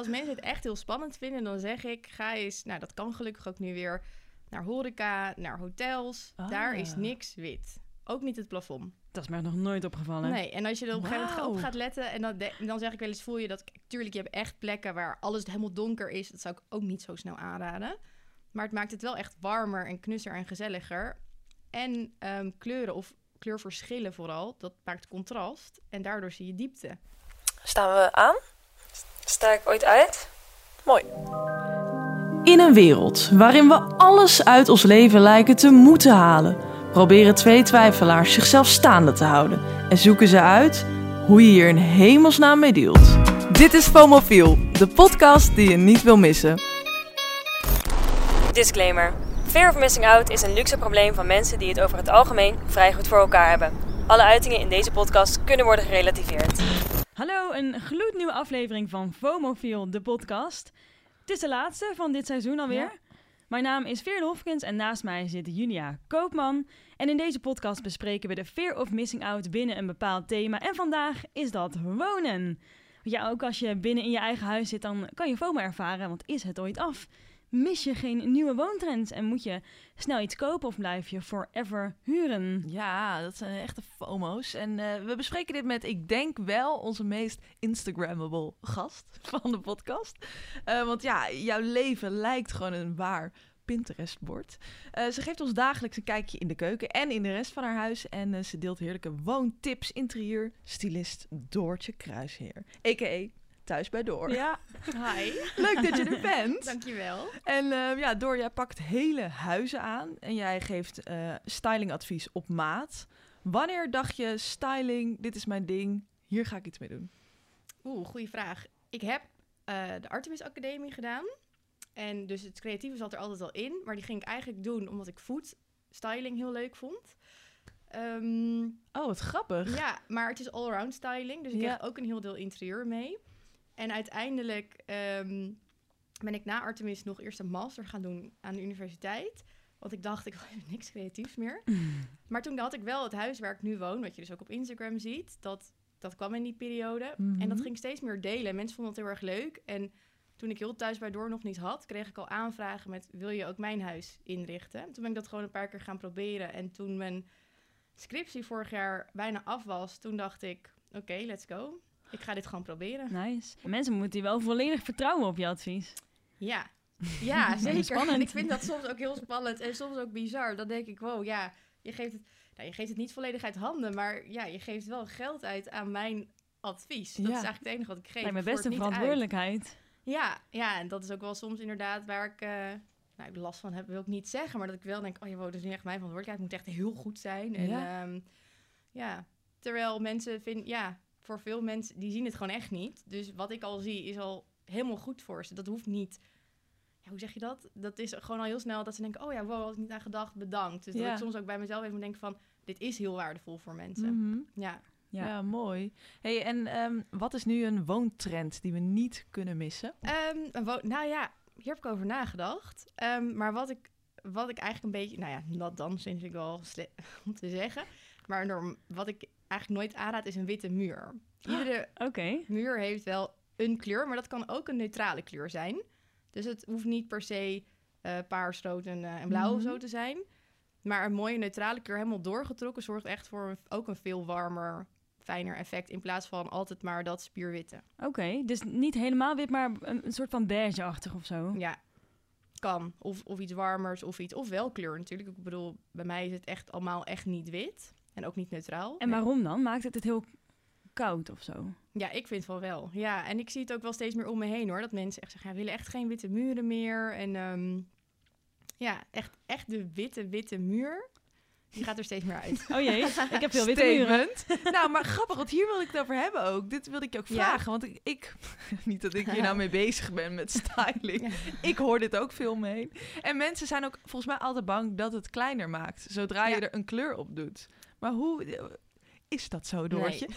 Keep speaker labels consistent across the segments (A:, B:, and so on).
A: als mensen het echt heel spannend vinden, dan zeg ik, ga eens, nou dat kan gelukkig ook nu weer, naar horeca, naar hotels. Daar is
B: Ah.
A: niks wit. Ook niet het plafond.
C: Dat is mij nog nooit opgevallen.
A: Nee, en als je er op een gegeven moment op gaat letten, en dan, de- dan zeg ik wel eens, voel je dat, tuurlijk, je hebt echt plekken waar alles helemaal donker is. Dat zou ik ook niet zo snel aanraden. Maar het maakt het wel echt warmer en knusser en gezelliger. En ehm, kleuren of kleurverschillen vooral, dat maakt contrast. En daardoor zie je diepte.
D: Staan we aan? Sta ik ooit uit? Mooi.
B: In een wereld waarin we alles uit ons leven lijken te moeten halen, proberen twee twijfelaars zichzelf staande te houden en zoeken ze uit hoe je hier in hemelsnaam mee dealt. Dit is FOMOFIEL, de podcast die je niet wil missen.
D: Disclaimer. Fear of missing out is een luxe probleem van mensen die het over het algemeen vrij goed voor elkaar hebben. Alle uitingen in deze podcast kunnen worden gerelativeerd.
C: Hallo, een gloednieuwe aflevering van FOMOFIEL, de podcast. Het is de laatste van dit seizoen alweer. Mijn naam is Veerle Hofkens en naast mij zit Julia Koopman. En in deze podcast bespreken we de fear of missing out binnen een bepaald thema. En vandaag is dat wonen. Want ja, ook als je binnen in je eigen huis zit, dan kan je FOMO ervaren, want is het ooit af? Mis je geen nieuwe woontrends en moet je snel iets kopen of blijf je forever huren?
B: Ja, dat zijn echte FOMO's. En eh, we bespreken dit met, ik denk wel, onze meest Instagrammable gast van de podcast. Eh, want ja, jouw leven lijkt gewoon een waar Pinterest-bord. Eh, ze geeft ons dagelijks een kijkje in de keuken en in de rest van haar huis. En ze deelt heerlijke woontips, interieur, stylist Doortje Kruisheer. A.k.a. Thuis bij Door.
A: Ja, hi.
B: Leuk dat je er bent.
A: Dankjewel.
B: En eh, ja, Door, jij pakt hele huizen aan en jij geeft eh, stylingadvies op maat. Wanneer dacht je, styling, dit is mijn ding, hier ga ik iets mee doen?
A: Oeh, goede vraag. Ik heb eh, de Artemis Academie gedaan. En dus het creatieve zat er altijd al in. Maar die ging ik eigenlijk doen omdat ik foodstyling heel leuk vond. Ehm,
B: Oh, wat grappig.
A: ja, maar het is all-around styling. Dus ik
B: Ja.
A: kreeg ook een heel deel interieur mee. En uiteindelijk ehm, ben ik na Artemis nog eerst een master gaan doen aan de universiteit. Want ik dacht, ik wil niks creatiefs meer. Maar toen had ik wel het huis waar ik nu woon, wat je dus ook op Instagram ziet. Dat, dat kwam in die periode. En dat
B: Mhm.
A: ging steeds meer delen. Mensen vonden het heel erg leuk. En toen ik heel thuis bij Door nog niet had, kreeg ik al aanvragen met... wil je ook mijn huis inrichten? Toen ben ik dat gewoon een paar keer gaan proberen. En toen mijn scriptie vorig jaar bijna af was, toen dacht ik... oké, let's go. Ik ga dit gewoon proberen.
C: Nice. Mensen moeten hier wel volledig vertrouwen op je advies.
A: Ja, ja zeker.
C: Spannend.
A: En ik vind dat soms ook heel spannend en soms ook bizar. Dan denk ik, wow, ja, je geeft het, nou, je geeft het niet volledig uit handen, maar ja, je geeft wel geld uit aan mijn advies. Dat
B: Ja.
A: is eigenlijk het enige wat ik geef.
C: Lijkt me
A: Ik voer
C: best
A: het
C: een
A: niet uit.
C: verantwoordelijkheid.
A: Ja, ja, en dat is ook wel soms inderdaad waar ik, eh, nou, ik last van heb, wil ik niet zeggen, maar dat ik wel denk, oh ja, wow, dat is niet echt mijn verantwoordelijkheid. Het moet echt heel goed zijn. En
B: Ja.
A: ja, ja. terwijl mensen vinden, ja, voor veel mensen, die zien het gewoon echt niet. Dus wat ik al zie is al helemaal goed voor ze. Dat hoeft niet, ja, hoe zeg je dat? Dat is gewoon al heel snel dat ze denken, oh ja, wow, had ik niet aan gedacht, bedankt. Dus dat
B: Ja.
A: ik soms ook bij mezelf even moet denken van, dit is heel waardevol voor mensen.
B: Mhm.
A: Ja.
B: Ja.
C: Ja.
B: mooi. Hey, en ehm, wat is nu een woontrend die we niet kunnen missen?
A: Ehm, een wo- nou ja, hier heb ik over nagedacht. Ehm, maar wat ik, wat ik eigenlijk een beetje... Nou ja, dat dan vind ik wel om te zeggen. Maar norm- wat ik eigenlijk nooit aanraad is een witte muur. Iedere muur heeft wel een kleur, maar dat kan ook een neutrale kleur zijn. Dus het hoeft niet per se eh paars, rood en, eh, en blauw of
B: Mhm.
A: zo te zijn. Maar een mooie neutrale kleur helemaal doorgetrokken zorgt echt voor een- ook een veel warmer, fijner effect. In plaats van altijd maar dat spierwitte.
C: Oké, dus niet helemaal wit, maar een, een soort van beige-achtig of zo.
A: Ja, kan. Of, of iets warmers of iets. Of wel kleur natuurlijk. Ik bedoel, bij mij is het echt allemaal echt niet wit. En ook niet neutraal.
C: En waarom dan? Maakt het het heel koud of zo?
A: Ja, ik vind wel wel. Ja, en ik zie het ook wel steeds meer om me heen hoor. Dat mensen echt zeggen, ja, we willen echt geen witte muren meer. En ehm, ja, echt, echt de witte, witte muur. Die gaat er steeds meer uit.
C: Oh jee, ik heb veel witte muren.
B: Nou, maar grappig, want hier wil ik het over hebben ook. Dit wilde ik je ook
A: Ja?
B: vragen, want ik, ik... Niet dat ik hier nou mee bezig ben met styling.
A: Ja.
B: Ik hoor dit ook veel mee. En mensen zijn ook volgens mij altijd bang dat het kleiner maakt. Zodra je er een kleur op doet. Maar hoe... eh, Is dat zo, Doortje?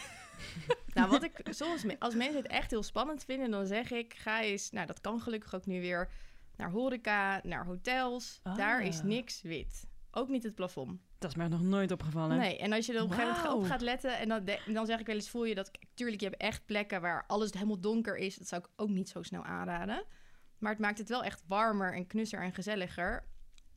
A: nou, wat ik soms, als mensen het echt heel spannend vinden, dan zeg ik, ga eens, nou dat kan gelukkig ook nu weer, naar horeca, naar hotels. Daar is
B: Ah.
A: niks wit. ook niet het plafond.
C: Dat is mij nog nooit opgevallen.
A: Nee, en als je er op een gegeven moment op gaat letten... en dan, de- dan zeg ik wel eens, voel je dat... Tuurlijk, je hebt echt plekken waar alles helemaal donker is. Dat zou ik ook niet zo snel aanraden. Maar het maakt het wel echt warmer en knusser en gezelliger.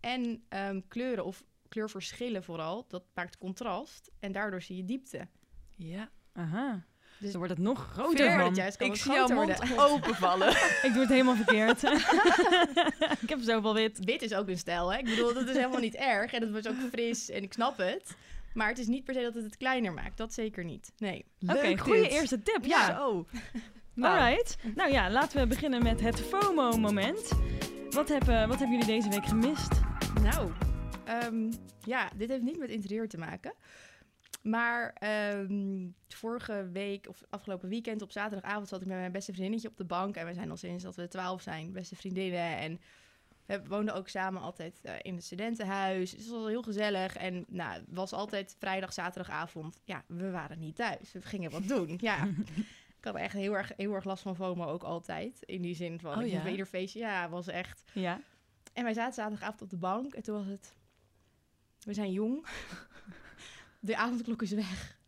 A: En ehm, kleuren of kleurverschillen vooral, dat maakt contrast. En daardoor zie je diepte.
B: Ja.
C: Aha.
A: Dus
C: dan wordt het nog groter van.
A: het juist kan
B: Ik
A: het
B: zie jouw
A: groter
B: mond
A: worden.
B: openvallen.
C: Ik doe het helemaal verkeerd. ik heb zoveel wit.
A: Wit is ook een stijl, hè? Ik bedoel, dat is helemaal niet erg. En dat wordt ook fris en ik snap het. Maar het is niet per se dat het het kleiner maakt. Dat zeker niet. Nee.
C: Oké, goede eerste tip. Ja.
B: Zo. Nou,
C: Alright. Nou ja, laten we beginnen met het FOMO-moment. Wat, hebben wat hebben jullie deze week gemist?
A: Nou, ehm, ja, dit heeft niet met interieur te maken. Maar ehm, vorige week of afgelopen weekend op zaterdagavond zat ik met mijn beste vriendinnetje op de bank. En we zijn al sinds dat we twaalf zijn, beste vriendinnen. En we woonden ook samen altijd eh, in het studentenhuis. Dus het was heel gezellig. En nou, het was altijd vrijdag, zaterdagavond. Ja, we waren niet thuis. We gingen wat doen. Ja. Ik had echt heel erg, heel erg last van FOMO ook altijd. In die zin van,
B: Oh
A: ik
B: ja?
A: bij ieder feestje, ja, was echt...
C: Ja.
A: En wij zaten zaterdagavond op de bank en toen was het... We zijn jong. De avondklok is weg.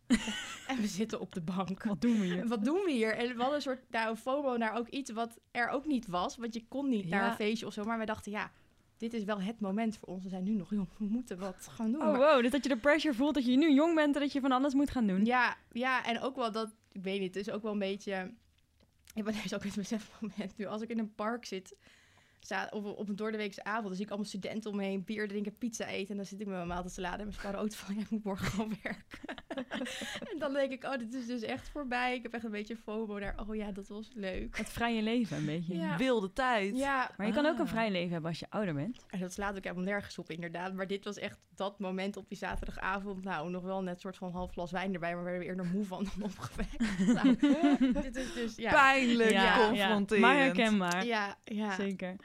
A: en we zitten op de bank.
C: Wat doen we hier?
A: Wat doen we hier? En we hadden een soort nou, een FOMO naar ook iets wat er ook niet was. Want je kon niet naar een feestje of zo. Maar wij dachten, ja, dit is wel het moment voor ons. We zijn nu nog jong. We moeten wat gaan doen.
C: Oh
A: Maar-
C: wow, dus dat je de pressure voelt dat je nu jong bent en dat je van alles moet gaan doen.
A: ja, ja, en ook wel dat... Ik weet niet, het is ook wel een beetje... Ik ben dus ook het besefmoment nu. Als ik in een park zit... Of op een doordeweekse avond, dan zie ik allemaal studenten omheen bier drinken, pizza eten. En dan zit ik met mijn maaltijdsalade en mijn spare auto van, ja, ik moet morgen gewoon werken. en dan denk ik, oh, dit is dus echt voorbij. Ik heb echt een beetje FOMO naar, oh ja, dat was leuk.
C: Het vrije leven een beetje.
A: Ja.
B: Wilde tijd.
A: Ja,
C: Maar je kan ook een
B: Ah.
C: vrij leven hebben als je ouder bent.
A: en dat slaat ook helemaal nergens op, inderdaad. Maar dit was echt dat moment op die zaterdagavond. Nou, nog wel net soort van half glas wijn erbij, maar we werden we eerder moe van dan opgewekt. nou, dit is dus, ja.
B: Pijnlijk,
A: Ja,
B: confronterend.
C: Maar herkenbaar.
A: Ja, ja.
C: Zeker.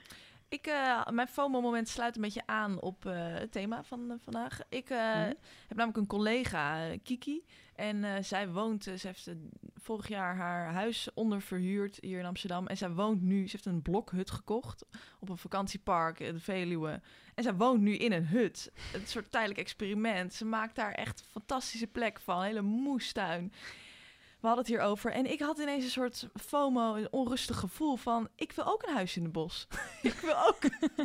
B: Ik, eh, mijn FOMO-moment sluit een beetje aan op eh, het thema van eh, vandaag. Ik
C: Mhm.
B: heb namelijk een collega, Kiki. En zij woont, ze heeft vorig jaar haar huis onderverhuurd hier in Amsterdam. En zij woont nu, ze heeft een blokhut gekocht op een vakantiepark in de Veluwe. En zij woont nu in een hut. Een soort tijdelijk experiment. Ze maakt daar echt een fantastische plek van, een hele moestuin. We hadden het hier over. En ik had ineens een soort FOMO, een onrustig gevoel van... ik wil ook een huis in het bos. ik, wil ook,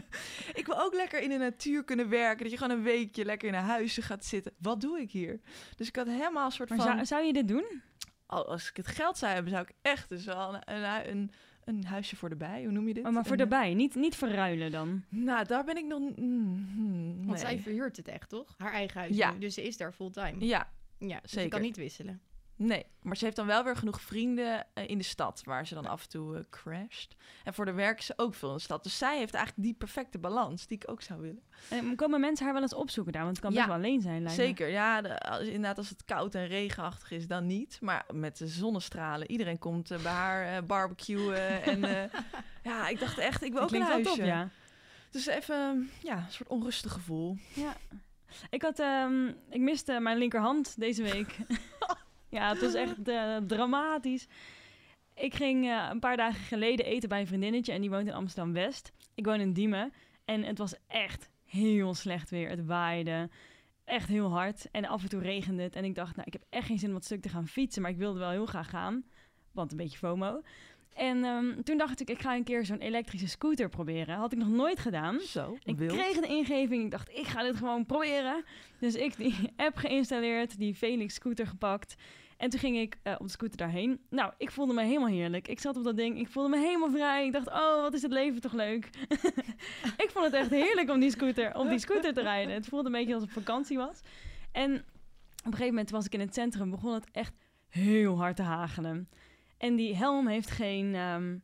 B: ik wil ook lekker in de natuur kunnen werken. Dat je gewoon een weekje lekker in een huisje gaat zitten. Wat doe ik hier? Dus ik had helemaal een soort
C: Maar
B: van...
C: zou, zou je dit doen?
B: Al- Als ik het geld zou hebben, zou ik echt dus wel een, een, een, een huisje voor de bij. Hoe noem je dit?
C: Oh, maar voor
B: Een-
C: erbij, niet, niet verruilen dan.
B: Nou, daar ben ik nog... mm,
A: Want zij verhuurt het echt, toch? Haar eigen huis
B: Ja.
A: nu, dus ze is daar fulltime.
B: Ja,
A: Ja, dus
B: zeker.
A: kan niet wisselen.
B: Nee, maar ze heeft dan wel weer genoeg vrienden eh, in de stad waar ze dan af en toe eh, crasht. En voor de werk is ze ook veel in de stad. Dus zij heeft eigenlijk die perfecte balans die ik ook zou willen.
C: En komen mensen haar wel eens opzoeken daar? Want het kan best
B: Ja,
C: wel alleen zijn, lijkt me.
B: Zeker, ja. De, als, inderdaad, als het koud en regenachtig is, dan niet. Maar met de zonnestralen. Iedereen komt eh, bij haar eh, barbecuen. en eh, ja, ik dacht echt, ik wil ook een huisje.
C: top, ja.
B: Dus even, ja, een soort onrustig gevoel.
C: Ik, had, ehm, ik miste mijn linkerhand deze week. ja, het was echt eh, dramatisch. Ik ging eh, een paar dagen geleden eten bij een vriendinnetje en die woont in Amsterdam-West. Ik woon in Diemen en het was echt heel slecht weer. Het waaide echt heel hard en af en toe regende het. En ik dacht, nou, ik heb echt geen zin om wat stuk te gaan fietsen, maar ik wilde wel heel graag gaan. Want een beetje FOMO. En ehm, toen dacht ik, ik ga een keer zo'n elektrische scooter proberen. Had ik nog nooit gedaan.
B: Zo,
C: Ik
B: wild.
C: kreeg een ingeving. Ik dacht, ik ga dit gewoon proberen. Dus ik die app geïnstalleerd, die Felix scooter gepakt. En toen ging ik eh, op de scooter daarheen. Nou, ik voelde me helemaal heerlijk. Ik zat op dat ding, ik voelde me helemaal vrij. Ik dacht, oh, wat is het leven toch leuk. ik vond het echt heerlijk om die scooter, op die scooter te rijden. Het voelde een beetje alsof het vakantie was. En op een gegeven moment was ik in het centrum, begon het echt heel hard te hagelen. En die helm heeft geen, ehm,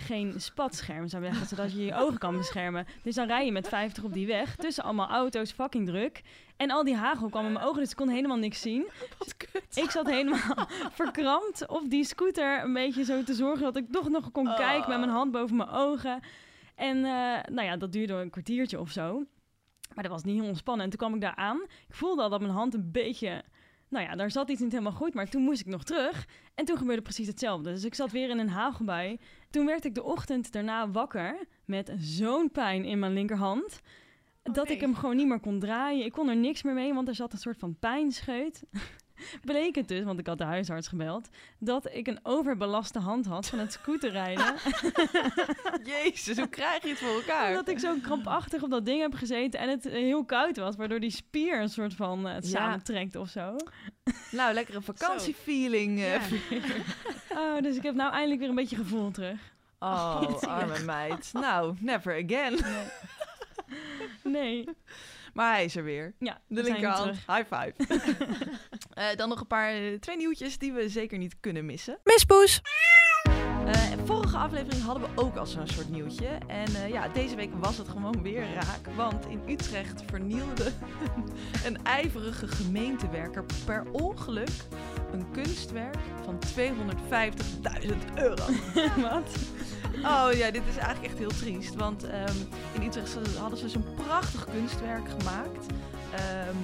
C: geen spatscherm, zou ik zeggen, zodat je je ogen kan beschermen. Dus dan rij je met 50 op die weg, tussen allemaal auto's, fucking druk. En al die hagel kwam in mijn ogen, dus ik kon helemaal niks zien.
B: Wat kut.
C: Ik zat helemaal verkrampt op die scooter, een beetje zo te zorgen dat ik toch nog kon
B: Oh.
C: kijken met mijn hand boven mijn ogen. En eh, nou ja, dat duurde een kwartiertje of zo. Maar dat was niet heel ontspannen. En toen kwam ik daar aan. Ik voelde al dat mijn hand een beetje... Nou ja, daar zat iets niet helemaal goed. Maar toen moest ik nog terug. En toen gebeurde precies hetzelfde. Dus ik zat weer in een hagelbui. Toen werd ik de ochtend daarna wakker met zo'n pijn in mijn linkerhand. dat
A: nee.
C: ik hem gewoon niet meer kon draaien. Ik kon er niks meer mee, want er zat een soort van pijnscheut. Bleek het dus, want ik had de huisarts gebeld, dat ik een overbelaste hand had van het scooterrijden.
B: Jezus, hoe krijg je het voor elkaar?
C: dat ik zo krampachtig op dat ding heb gezeten en het eh, heel koud was, waardoor die spier een soort van eh, het
B: Ja.
C: samentrekt of zo.
B: Nou, lekkere vakantiefeeling. eh.
A: Ja.
C: Oh, dus ik heb nou eindelijk weer een beetje gevoel terug.
B: Oh, arme meid. Nou, never again.
C: Nee.
B: Maar hij is er weer.
C: Ja,
B: De linkerhand. High five. Eh, dan nog een paar, eh, twee nieuwtjes die we zeker niet kunnen missen.
D: Mispoes.
B: Eh, vorige aflevering hadden we ook al zo'n soort nieuwtje. En eh, ja, deze week was het gewoon weer raak. Want in Utrecht vernielde een ijverige gemeentewerker per ongeluk een kunstwerk van 250.000 euro.
C: Wat?
B: Oh ja, dit is eigenlijk echt heel triest. Want ehm, in Utrecht hadden ze zo'n prachtig kunstwerk gemaakt. Ehm,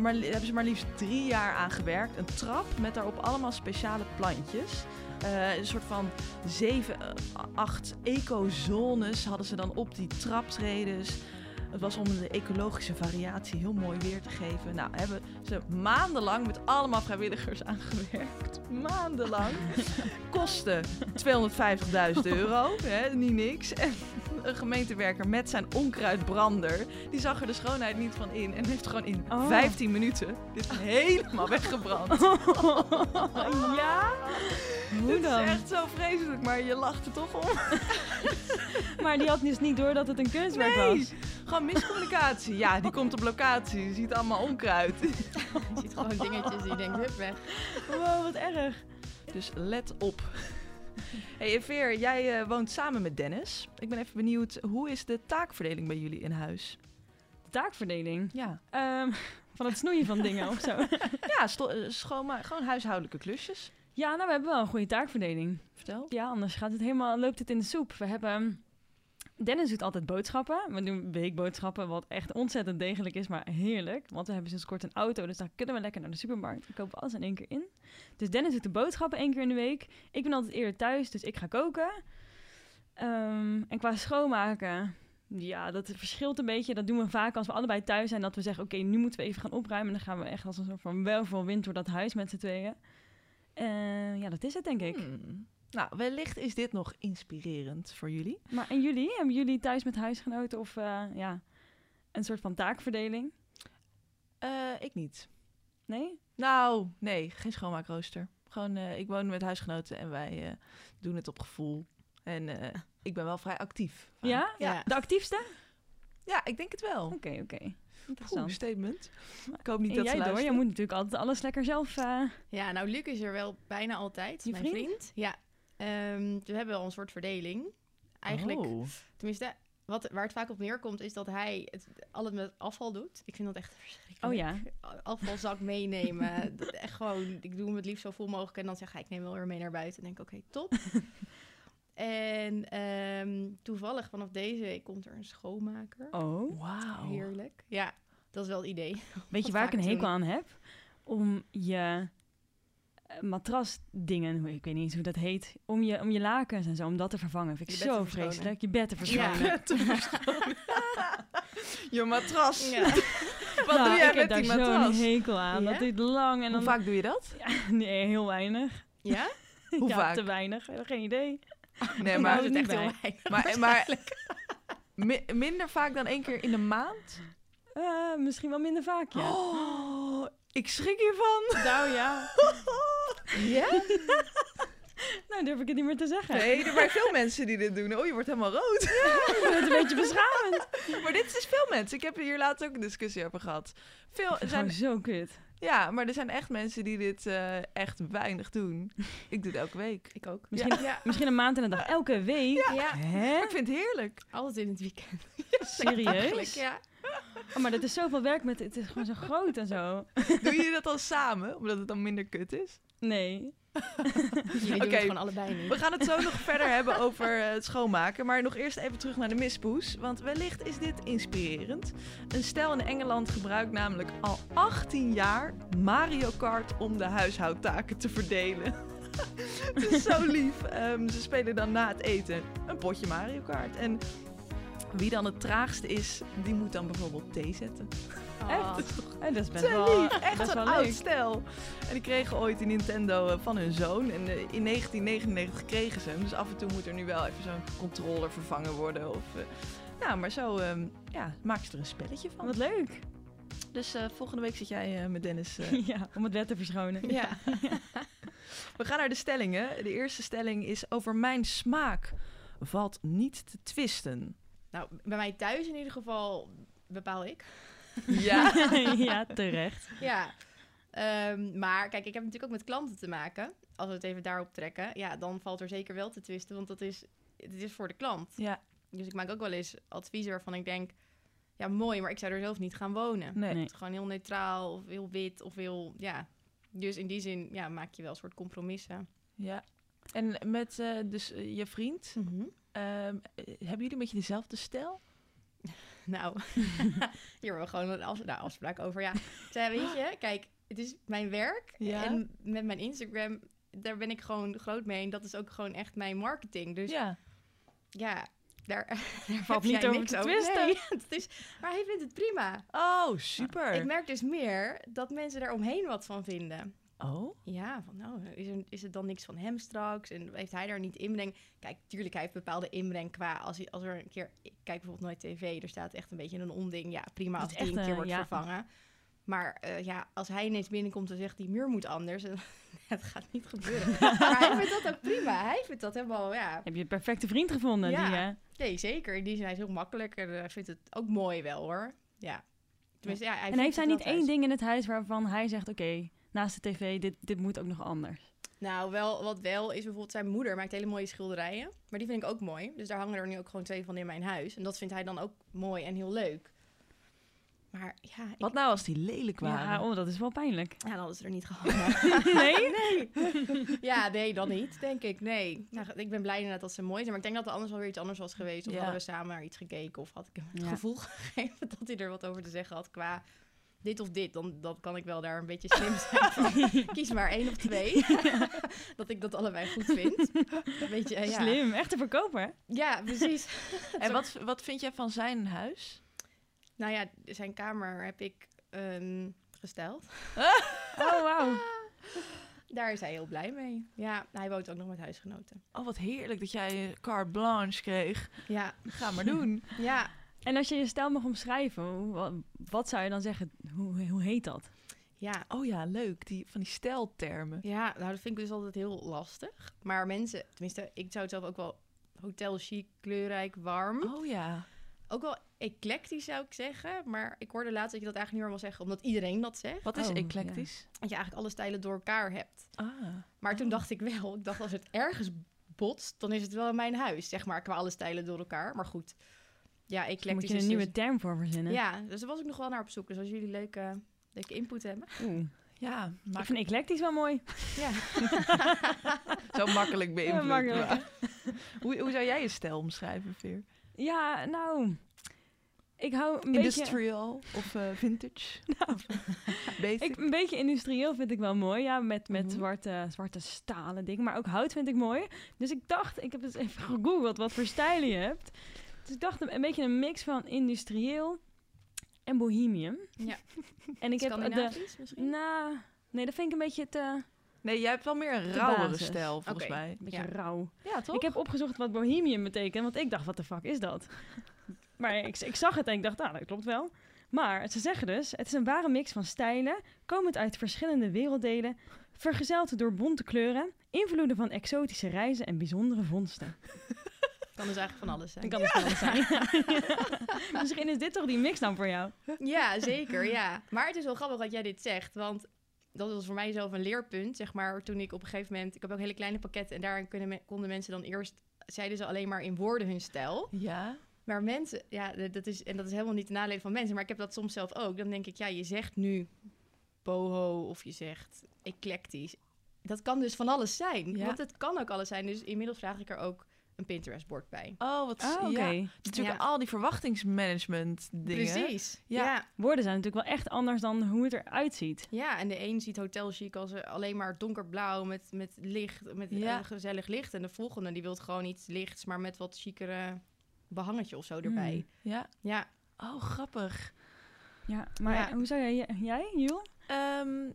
B: maar hebben ze maar liefst drie jaar aan gewerkt. Een trap met daarop allemaal speciale plantjes. Eh, een soort van zeven, eh, acht ecozones hadden ze dan op die traptredes. Het was om de ecologische variatie heel mooi weer te geven. Nou, hebben ze maandenlang met allemaal vrijwilligers aan gewerkt. Maandenlang. Kosten 250.000 euro, hè, niet niks. En een gemeentewerker met zijn onkruidbrander, die zag er de schoonheid niet van in. En heeft gewoon in
C: Oh.
B: 15 minuten dit helemaal weggebrand.
C: ja? Hoe dan?
B: is echt zo vreselijk, maar je lacht er toch om.
C: Maar die had dus niet door dat het een kunstwerk
B: Nee.
C: was.
B: Gewoon miscommunicatie. Ja, die komt op locatie. Je ziet allemaal onkruid.
A: Je ziet gewoon dingetjes die je denkt, hup, weg.
C: Wow, wat erg.
B: Dus let op. Hey Veer, jij eh, woont samen met Dennis. Ik ben even benieuwd, hoe is de taakverdeling bij jullie in huis?
C: Taakverdeling.
B: Ja,
C: Ehm, van het snoeien van dingen of zo.
B: ja eh, schoonma- gewoon huishoudelijke klusjes.
C: Ja, nou, we hebben wel een goede taakverdeling.
B: Vertel.
C: Ja, anders gaat het helemaal, loopt het in de soep. We hebben... Dennis doet altijd boodschappen. We doen weekboodschappen, wat echt ontzettend degelijk is, maar heerlijk. Want we hebben sinds kort een auto, dus dan kunnen we lekker naar de supermarkt. We kopen alles in één keer in. Dus Dennis doet de boodschappen één keer in de week. Ik ben altijd eerder thuis, dus ik ga koken. Ehm, en qua schoonmaken, ja, dat verschilt een beetje. Dat doen we vaak als we allebei thuis zijn, dat we zeggen, oké, nu moeten we even gaan opruimen. En dan gaan we echt als een soort van welverwind door dat huis met z'n tweeën. En ja, dat is het denk ik.
B: Hmm. Nou, wellicht is dit nog inspirerend voor jullie.
C: Maar en jullie? Hebben jullie thuis met huisgenoten of eh, ja, een soort van taakverdeling?
B: Eh, ik niet.
C: Nee?
B: Nou, nee, geen schoonmaakrooster. Gewoon, eh, ik woon met huisgenoten en wij eh, doen het op gevoel. En eh, ik ben wel vrij actief.
C: Ja?
A: Ja.
C: De actiefste?
B: Ja, ik denk het wel.
C: Oké, oké. Interessant.
B: statement. Ik hoop niet
C: En
B: dat
C: jij
B: ze
C: door? Je moet natuurlijk altijd alles lekker zelf... eh,
A: Ja, nou, Luc is er wel bijna altijd.
C: Je
A: mijn
C: vriend?
A: vriend. Ja. Ehm, we hebben wel een soort verdeling. Eigenlijk,
B: Oh.
A: tenminste, wat, waar het vaak op neerkomt, is dat hij het alles met afval doet. Ik vind dat echt verschrikkelijk.
C: Oh ja.
A: Afvalzak meenemen. dat echt gewoon, ik doe hem het liefst zo vol mogelijk. En dan zeg ik, ik neem wel weer mee naar buiten. En denk ik, oké, top. en ehm, toevallig vanaf deze week komt er een schoonmaker.
C: Oh.
B: Wauw.
A: Heerlijk. Ja, dat is wel het idee.
C: Weet je waar ik een hekel aan heb? Om je matrasdingen, hoe- ik weet niet eens hoe dat heet, om je, om je lakens en zo, om dat te vervangen. Vind ik
A: Je bed te
C: zo
A: verschonen.
C: vreselijk. Je bed te
A: Ja.
C: verschonen.
B: Je matras.
A: Ja.
B: Wat
C: Nou,
B: doe jij
C: ik heb
B: met die
C: daar zo'n
B: matras?
C: hekel aan.
A: Ja?
C: Dat duurt lang en
B: Hoe
C: dan...
B: vaak doe je dat?
C: Nee, heel weinig.
A: ja?
B: Hoe
C: ja,
B: vaak?
C: te weinig. Geen idee.
B: Nee,
C: Ik
B: maar,
A: dat
C: er
A: is echt
C: bij.
A: heel weinig.
B: maar, maar mi- minder vaak dan één keer in de maand?
C: Eh, misschien wel minder vaak, ja.
B: Oh, ik schrik hiervan.
C: Nou ja.
A: Ja?
C: Nou, durf ik het niet meer te zeggen.
B: Nee, er zijn veel mensen die dit doen. Oh, je wordt helemaal rood.
C: Ik vind het een beetje beschamend.
B: Maar dit is veel mensen. Ik heb hier laatst ook een discussie over gehad. Veel, er zijn,
C: Gewoon zo kut.
B: ja, maar er zijn echt mensen die dit eh, echt weinig doen. Ik doe het elke week.
A: Ik ook.
C: Misschien,
A: Ja.
C: misschien een maand en een dag. Elke week?
A: Ja.
C: Hè?
B: Maar ik vind het heerlijk.
A: Altijd in het weekend.
C: Serieus?
A: Ja.
C: Oh, maar dat is zoveel werk met... Het is gewoon zo groot en zo.
B: Doe je dat dan samen, omdat het dan minder kut is?
C: Nee.
A: Jullie doen
B: Oké.
A: het gewoon allebei niet.
B: We gaan het zo nog verder hebben over eh, het schoonmaken. Maar nog eerst even terug naar de mispoes. Want wellicht is dit inspirerend. Een stel in Engeland gebruikt namelijk al 18 jaar Mario Kart om de huishoudtaken te verdelen. het is zo lief. Ehm, ze spelen dan na het eten een potje Mario Kart. En Wie dan het traagste is, die moet dan bijvoorbeeld thee zetten.
A: Oh.
C: En dat is best wel,
B: lief, echt een
C: wel
B: oud stel. En die kregen ooit die Nintendo eh, van hun zoon. En eh, in 1999 kregen ze hem. Dus af en toe moet er nu wel even zo'n controller vervangen worden. Of, eh, nou, maar zo ehm, ja, maak je er een spelletje van.
C: Wat leuk.
B: Dus eh, volgende week zit jij eh, met Dennis. eh,
C: ja, om het wet te verschonen.
A: Ja.
B: We gaan naar de stellingen. De eerste stelling is over mijn smaak valt niet te twisten.
A: Nou, bij mij thuis in ieder geval bepaal ik.
B: Ja.
C: ja, terecht.
A: Ja. Ehm, maar kijk, ik heb natuurlijk ook met klanten te maken. Als we het even daarop trekken. Ja, dan valt er zeker wel te twisten. Want dat is, het is voor de klant.
B: ja,
A: Dus ik maak ook wel eens adviezen waarvan ik denk... Ja, mooi, maar ik zou er zelf niet gaan wonen.
B: nee.
C: Nee.
A: Het is gewoon heel neutraal of heel wit of heel... Ja. Dus in die zin ja, maak je wel een soort compromissen.
B: Ja. En met eh, dus eh, je vriend, eh, hebben jullie een beetje dezelfde stijl?
A: Nou, hier hebben we gewoon een af, nou, afspraak over. Ja, zei, weet je, kijk, het is mijn werk.
B: Ja.
A: En met mijn Instagram, daar ben ik gewoon groot mee. En dat is ook gewoon echt mijn marketing. Dus ja,
B: Ja.
A: daar, daar
C: Valt niet over te twisten.
A: Nee, het is, maar hij vindt het prima.
B: Oh, super.
A: Ik merk dus meer dat mensen daar omheen wat van vinden.
B: Oh,
A: Ja, van nou, is, er, is het dan niks van hem straks? En heeft hij daar niet inbreng? Kijk, tuurlijk, hij heeft bepaalde inbreng qua... Als, hij, als er een keer... Ik kijk bijvoorbeeld nooit tv, er staat echt een beetje een onding. Ja, prima als
C: is
A: die een keer
C: eh,
A: wordt
C: ja.
A: vervangen. Maar eh, ja, als hij ineens binnenkomt en zegt die muur moet anders... en het gaat niet gebeuren. maar hij vindt dat ook prima. Hij vindt dat helemaal, ja...
C: Heb je een perfecte vriend gevonden?
A: Ja.
C: Die, eh,
A: Nee, zeker. In die zin, hij is heel makkelijk en hij vindt het ook mooi wel, hoor. Ja. Tenminste, ja, hij
C: en heeft hij
A: het
C: niet één ding in het huis waarvan hij zegt... Oké, naast de tv, dit, dit moet ook nog anders.
A: Nou, wel, wat wel is bijvoorbeeld zijn moeder maakt hele mooie schilderijen. Maar die vind ik ook mooi. Dus daar hangen er nu ook gewoon twee van in mijn huis. En dat vindt hij dan ook mooi en heel leuk. Maar ja, ik,
B: wat nou als die lelijk waren?
C: Ja, oh, dat is wel pijnlijk.
A: ja dan hadden ze er niet gehangen.
C: nee?
A: nee. Ja, nee, dan niet, denk ik. Nee. Nou, ik ben blij inderdaad dat ze mooi zijn. Maar ik denk dat er anders wel weer iets anders was geweest. Of
B: Ja.
A: hadden we samen naar iets gekeken. Of had ik hem het
C: Ja.
A: gevoel gegeven dat hij er wat over te zeggen had qua dit of dit. Dan, dan kan ik wel daar een beetje slim zijn van. Kies maar één of twee. dat ik dat allebei goed vind. Een beetje, eh, ja.
C: Slim, echte verkoper. hè?
A: Ja, precies.
B: En wat, wat vind jij van zijn huis?
A: Nou ja, zijn kamer heb ik ehm, gesteld.
C: Oh, wauw.
A: Daar is hij heel blij mee. Ja, hij woont ook nog met huisgenoten.
B: Oh, wat heerlijk dat jij carte blanche kreeg.
A: Ja,
B: Ga maar doen.
A: ja,
C: En als je je stijl mag omschrijven, wat, wat zou je dan zeggen? Hoe, hoe heet dat?
A: ja.
B: Oh ja, leuk. Die, van die stijltermen.
A: Ja, nou dat vind ik dus altijd heel lastig. Maar mensen, tenminste, ik zou het zelf ook wel hotel chic, kleurrijk, warm.
B: Oh ja.
A: Ook wel eclectisch zou ik zeggen. Maar ik hoorde laatst dat je dat eigenlijk niet meer wil zeggen, omdat iedereen dat zegt.
B: Wat is
C: Oh,
B: eclectisch?
A: Dat je eigenlijk alle stijlen door elkaar hebt.
B: Ah.
A: Maar toen
B: Oh.
A: dacht ik wel, ik dacht als het ergens botst, dan is het wel in mijn huis, zeg maar, qua alle stijlen door elkaar. Maar goed, ja,
C: Daar moet je een
A: is
C: nieuwe
A: dus-
C: term voor verzinnen.
A: Ja, dus daar was ik nog wel naar op zoek. Dus als jullie leuke, leuke input hebben.
C: Oeh.
B: Ja,
C: Ik
B: maak
C: vind eclectisch wel mooi.
A: Ja.
B: zo makkelijk beïnvloed.
C: makkelijk.
B: maar- hoe, hoe zou jij je stijl omschrijven, Veer?
C: Ja, nou... Ik hou een beetje...
B: Industrial of eh, vintage? Basic?
C: Ik, een beetje industrieel vind ik wel mooi. Ja, met, met
B: Mhm.
C: zwarte, zwarte stalen dingen. Maar ook hout vind ik mooi. Dus ik dacht, ik heb eens even gegoogeld wat voor stijlen je hebt. Dus ik dacht een, een beetje een mix van industrieel en bohemium.
A: Ja.
C: En ik heb de...
A: Misschien?
C: Nou, nee, dat vind ik een beetje te,
B: Nee, jij hebt wel meer een rauwere stijl, volgens mij.
C: een beetje
A: Ja.
C: rauw.
B: Ja, toch?
C: Ik heb opgezocht wat bohemium betekent, want ik dacht, wat de fuck is dat? maar ik, ik zag het en ik dacht, nou, dat klopt wel. Maar ze zeggen dus, het is een ware mix van stijlen, komend uit verschillende werelddelen, vergezeld door bonte kleuren, invloeden van exotische reizen en bijzondere vondsten.
A: Kan dus eigenlijk van alles zijn.
C: Kan dus van alles zijn. Misschien is dit toch die mix dan voor jou?
A: Ja, zeker, ja. Maar het is wel grappig dat jij dit zegt, want dat was voor mij zelf een leerpunt, zeg maar, toen ik op een gegeven moment... Ik heb ook hele kleine pakketten en daarin kunnen konden mensen dan eerst... Zeiden ze alleen maar in woorden hun stijl.
B: Ja.
A: Maar mensen, ja, dat is, en dat is helemaal niet de nadelen van mensen, maar ik heb dat soms zelf ook. Dan denk ik, ja, je zegt nu boho of je zegt eclectisch. Dat kan dus van alles zijn.
B: Ja.
A: Want het kan ook alles zijn. Dus inmiddels vraag ik er ook een Pinterest-bord bij.
B: Oh, wat...
C: Oh, oké.
B: ja. Natuurlijk
A: Ja.
B: al die verwachtingsmanagement dingen.
A: Precies.
B: Ja.
A: Ja. ja.
C: Woorden zijn natuurlijk wel echt anders dan hoe het eruit ziet.
A: en de een ziet hotel chic als alleen maar donkerblauw met, met licht, met
B: Ja.
A: gezellig licht. En de volgende die wil gewoon iets lichts, maar met wat chicere behangetje of zo erbij.
B: Ja.
A: Ja,
B: Oh, grappig.
C: Ja, maar
A: Ja.
C: hoe zou jij... Jij, Jules?
B: Ehm,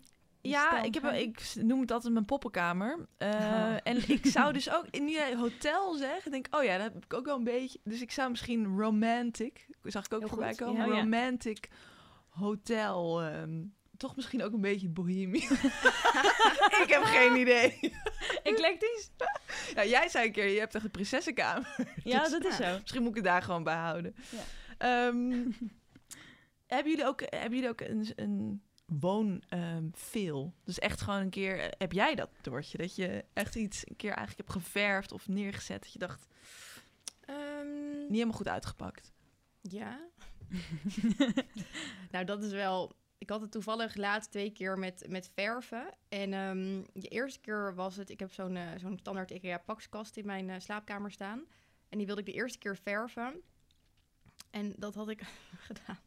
B: ja, ik, heb, ik noem het altijd mijn poppenkamer. Eh,
C: Oh.
B: En ik zou dus ook, nu jij hotel zegt, denk ik, oh ja, dat heb ik ook wel een beetje. Dus ik zou misschien romantic, zag ik ook
A: Heel
B: voorbij
A: goed,
B: komen,
C: ja. Ja.
B: romantic hotel. ehm, toch misschien ook een beetje bohemie. ik heb geen idee.
C: Eclectisch?
B: Ja, jij zei een keer, je hebt echt een prinsessenkamer.
C: Ja,
B: Dus,
C: dat is zo.
B: Misschien moet ik het daar gewoon bij houden.
C: Ja.
B: Ehm, hebben jullie ook, hebben jullie ook een, een woon ehm, veel? Dus echt gewoon een keer, eh, heb jij dat, Doortje? Dat je echt iets een keer eigenlijk hebt geverfd of neergezet. Dat je dacht,
A: Ehm,
B: niet helemaal goed uitgepakt.
A: ja. nou, dat is wel... Ik had het toevallig laatst twee keer met, met verven. En ehm, de eerste keer was het... Ik heb zo'n eh, zo'n standaard IKEA pakskast in mijn eh, slaapkamer staan. En die wilde ik de eerste keer verven. En dat had ik gedaan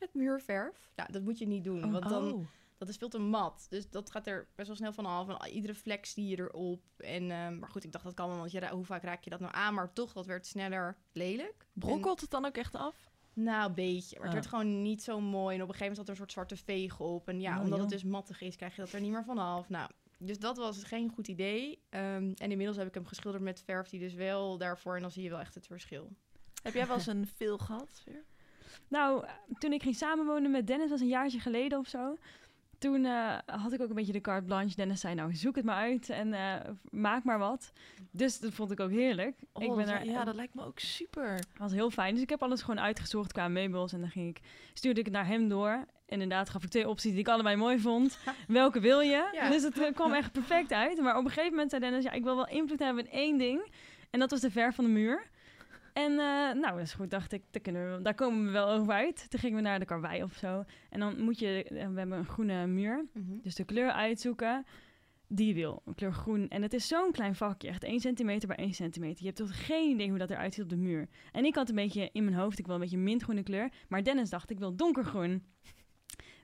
A: met muurverf. Nou, dat moet je niet doen, want dan...
B: Oh.
A: Dat is veel te mat. Dus dat gaat er best wel snel van af. En iedere vlek zie je erop. En, ehm, maar goed, ik dacht dat kan wel. Want hoe vaak raak je dat nou aan? Maar toch, dat werd sneller lelijk.
B: Brokkelt het dan ook echt af?
A: Nou, een beetje. Maar het werd gewoon niet zo mooi. En op een gegeven moment zat er een soort zwarte veeg op. En ja,
C: Oh,
A: omdat
C: joh.
A: het dus mattig is, krijg je dat er niet meer vanaf. Nou, dus dat was geen goed idee. Ehm, en inmiddels heb ik hem geschilderd met verf die dus wel daarvoor. En dan zie je wel echt het verschil.
B: Heb jij wel eens een veel gehad?
C: Nou, toen ik ging samenwonen met Dennis, was een jaartje geleden of zo. Toen eh, had ik ook een beetje de carte blanche. Dennis zei, nou, zoek het maar uit en eh, maak maar wat. Dus dat vond ik ook heerlijk.
B: Oh,
C: ik ben
B: dat-
C: er,
B: ja, dat lijkt me ook super.
C: was heel fijn. Dus ik heb alles gewoon uitgezocht qua meubels. En dan ging ik, stuurde ik het naar hem door. Inderdaad, gaf ik twee opties die ik allebei mooi vond. Welke wil je?
A: Ja.
C: Dus het eh, kwam echt perfect uit. Maar op een gegeven moment zei Dennis, ja, ik wil wel invloed hebben in één ding. En dat was de verf van de muur. En eh, nou, dat is goed, dacht ik, daar, kunnen we, daar komen we wel over uit. Toen gingen we naar de karwei of zo. En dan moet je, eh, we hebben een groene muur. Dus de kleur uitzoeken die wil. Een kleur groen. En het is zo'n klein vakje. Echt 1 centimeter bij 1 centimeter. Je hebt toch geen idee hoe dat eruit ziet op de muur. En ik had een beetje in mijn hoofd, ik wil een beetje mintgroene kleur. Maar Dennis dacht, ik wil donkergroen.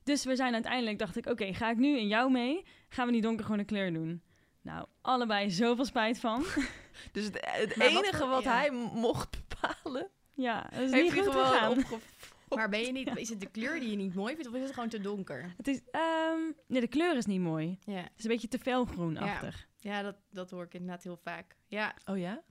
C: Dus we zijn uiteindelijk, dacht ik, oké, ga ik nu in jou mee? Gaan we die donkergroene kleur doen? Nou, allebei zoveel spijt van.
B: Dus het, het
A: Maar wat
B: enige wat
A: ja.
B: hij mocht bepalen,
C: Ja, dat is
B: heeft
C: niet
B: hij
C: goed
B: gewoon
C: gegaan.
A: Maar ben je niet, is het de kleur die je niet mooi vindt? Of is het gewoon te donker?
C: Het is, ehm, nee, de kleur is niet mooi.
A: Ja,
C: Het is een beetje te felgroenachtig.
A: ja dat, dat hoor ik inderdaad heel vaak. Ja,
B: Oh ja?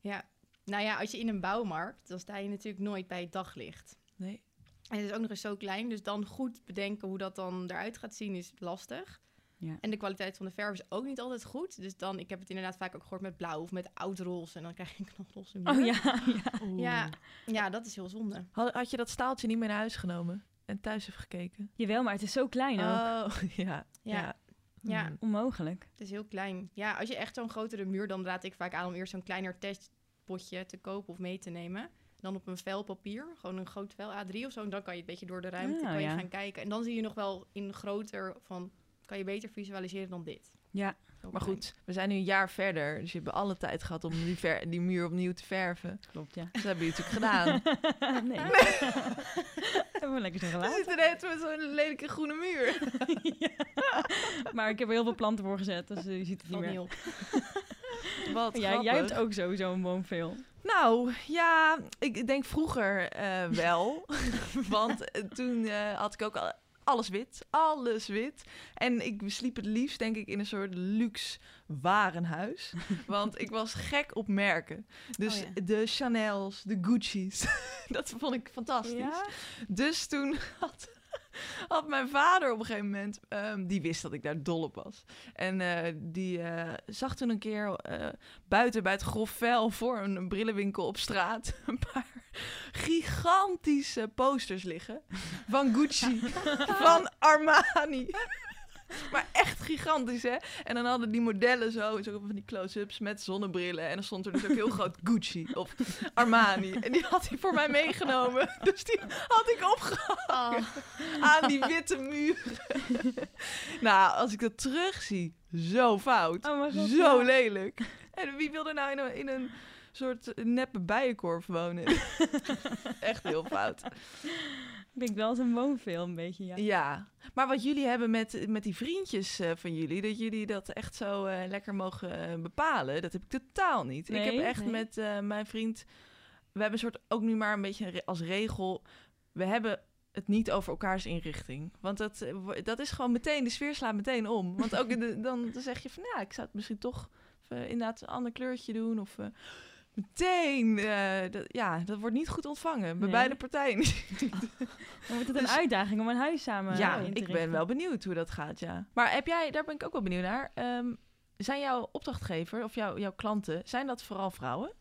A: Ja, nou ja, als je in een bouwmarkt, dan sta je natuurlijk nooit bij het daglicht.
B: Nee.
A: En het is ook nog eens zo klein, dus dan goed bedenken hoe dat dan eruit gaat zien is lastig.
C: Ja.
A: En de kwaliteit van de verf is ook niet altijd goed. Dus dan, ik heb het inderdaad vaak ook gehoord met blauw of met oud roze. En dan krijg je een knalroze muur.
C: Oh ja, ja.
A: Ja, ja, dat is heel zonde.
B: Had, had je dat staaltje niet meer naar huis genomen en thuis even gekeken?
C: Jawel, maar het is zo klein ook.
B: Oh, ja.
A: Ja. Ja.
B: Hmm.
C: Onmogelijk.
A: Het is heel klein. Ja, als je echt zo'n grotere muur, dan raad ik vaak aan om eerst zo'n kleiner testpotje te kopen of mee te nemen. Dan op een vel papier, gewoon een groot vel A3 of zo. En dan kan je een beetje door de ruimte
C: Ah,
A: kan je
C: ja.
A: gaan kijken. En dan zie je nog wel in groter van, kan je beter visualiseren dan dit.
C: Ja,
A: Zo
B: Maar goed, we zijn nu een jaar verder. Dus je hebt alle tijd gehad om die, ver- die muur opnieuw te verven.
C: klopt, ja.
B: Dat hebben jullie natuurlijk gedaan.
C: nee. Hebben we lekker zo
B: We
C: gelaten.
B: zitten net met zo'n lelijke groene muur.
C: Maar ik heb er heel veel planten voor gezet, dus je ziet het niet
A: Valt
C: meer.
A: niet op.
B: Wat
C: Ja, jij hebt ook sowieso een woonveel.
B: Nou, ja, ik denk vroeger eh, wel. Want eh, toen eh, had ik ook al alles wit. Alles wit. En ik sliep het liefst, denk ik, in een soort luxe warenhuis. Want ik was gek op merken. Dus
A: Oh ja.
B: de Chanel's, de Gucci's. dat vond ik fantastisch.
C: Ja?
B: Dus toen had, had mijn vader op een gegeven moment, ehm, die wist dat ik daar dol op was. En eh, die eh, zag toen een keer eh, buiten bij het grof vuil voor een brillenwinkel op straat een paar gigantische posters liggen van Gucci, van Armani. Maar echt gigantisch, hè? En dan hadden die modellen zo, zo van die close-ups met zonnebrillen. En dan stond er dus ook heel groot Gucci of Armani. En die had hij voor mij meegenomen. Dus die had ik opgehangen aan die witte muren. nou, als ik dat terugzie, zo fout.
C: Oh god,
B: zo
C: ja.
B: lelijk. En wie wil er nou in een, in een soort neppe bijenkorf wonen? Echt heel fout.
C: Ik denk wel een woonveel een beetje, ja.
B: Ja, maar wat jullie hebben met, met die vriendjes eh, van jullie, dat jullie dat echt zo eh, lekker mogen eh, bepalen, dat heb ik totaal niet. ik heb echt
A: Nee.
B: met mijn vriend we hebben een soort ook nu maar een beetje als regel. We hebben het niet over elkaars inrichting. Want dat, dat is gewoon meteen, de sfeer slaat meteen om. Want ook de, dan, dan zeg je van ja, ik zou het misschien toch inderdaad een ander kleurtje doen. Of meteen, eh, dat, ja, dat wordt niet goed ontvangen bij
C: Nee.
B: beide partijen.
C: Dan wordt het een
B: Dus-
C: uitdaging om een huis samen
B: ja,
C: in te
B: ik ben wel benieuwd hoe dat gaat, ja. Maar heb jij, daar ben ik ook wel benieuwd naar. Ehm, zijn jouw opdrachtgever of jouw, jouw klanten, zijn dat vooral vrouwen?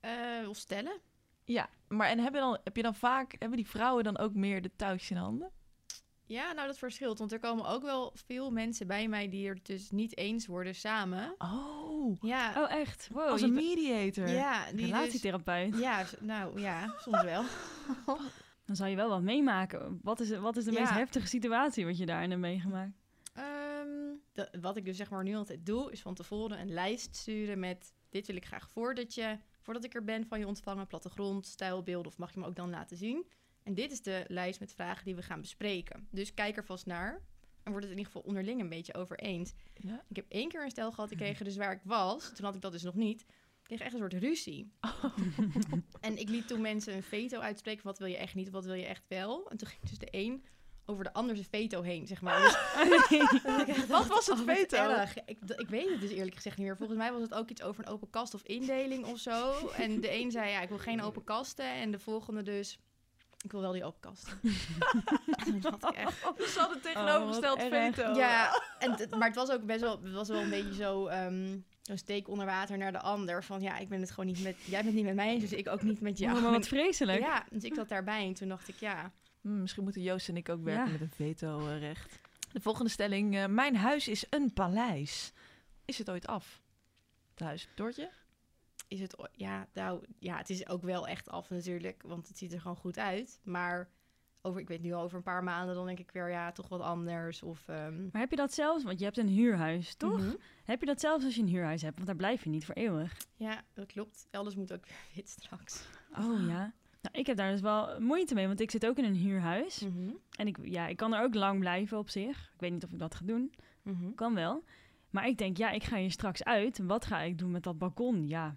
A: Eh, of stellen.
B: Ja, maar en hebben, dan, heb je dan vaak, hebben die vrouwen dan ook meer de touwtjes in handen?
A: Ja, nou dat verschilt. Want er komen ook wel veel mensen bij mij die er dus niet eens worden samen.
B: Oh,
A: Ja,
C: Oh, echt? Wow,
B: als een mediator.
A: ja die dus,
C: relatietherapeut.
A: Ja, nou ja, soms wel.
C: Dan zou je wel wat meemaken. Wat is, wat is de
A: Ja.
C: meest heftige situatie wat je daarin hebt meegemaakt?
A: Ehm, de- wat ik dus zeg maar nu altijd doe, is van tevoren een lijst sturen met... dit wil ik graag voordat, je, voordat ik er ben van je ontvangen. Plattegrond, stijlbeelden of mag je me ook dan laten zien. En dit is de lijst met vragen die we gaan bespreken. Dus kijk er vast naar. En wordt het in ieder geval onderling een beetje over eens.
B: Ja.
A: Ik heb één keer een stel gehad, die kregen dus waar ik was. Toen had ik dat dus nog niet. Ik kreeg echt een soort ruzie. En ik liet toen mensen een veto uitspreken. Wat wil je echt niet, wat wil je echt wel? En toen ging dus de een over de ander zijn veto heen, zeg maar. Dus
B: Wat was het
A: oh,
B: veto?
A: Ik, ik weet het dus eerlijk gezegd niet meer. Volgens mij was het ook iets over een open kast of indeling of zo. En de een zei, ja, ik wil geen open kasten. En de volgende dus, ik wil wel die open kasten. en toen had ik echt...
B: Ze hadden tegenovergesteld
C: Oh, erg.
B: veto.
A: Ja, en maar het was ook best wel, het was wel een beetje zo... ehm een steek onder water naar de ander. Van ja, ik ben het gewoon niet met... Jij bent niet met mij, dus ik ook niet met jou.
C: Oh, maar wat vreselijk.
A: Ja, dus ik zat daarbij en toen dacht ik, ja...
B: Hm, misschien moeten Joost en ik ook werken
C: Ja.
B: met een veto-recht. De volgende stelling. eh, mijn huis is een paleis. Is het ooit af? Het huis. Doortje?
A: Is het, ja, nou, ja, het is ook wel echt af natuurlijk, want het ziet er gewoon goed uit. Maar over, ik weet nu al over een paar maanden, dan denk ik weer, ja, toch wat anders. Of, ehm,
C: Maar heb je dat zelfs, want je hebt een huurhuis, toch?
A: mhm.
C: Heb je dat zelfs als je een huurhuis hebt? Want daar blijf je niet voor eeuwig.
A: Ja, dat klopt. Elders moet ook weer wit straks.
C: Oh ja. Nou, ik heb daar dus wel moeite mee, want ik zit ook in een huurhuis.
A: Mhm.
C: En ik, ja, ik kan er ook lang blijven op zich. Ik weet niet of ik dat ga doen.
A: Mhm.
C: Kan wel. Maar ik denk, ja, ik ga hier straks uit. Wat ga ik doen met dat balkon? Ja,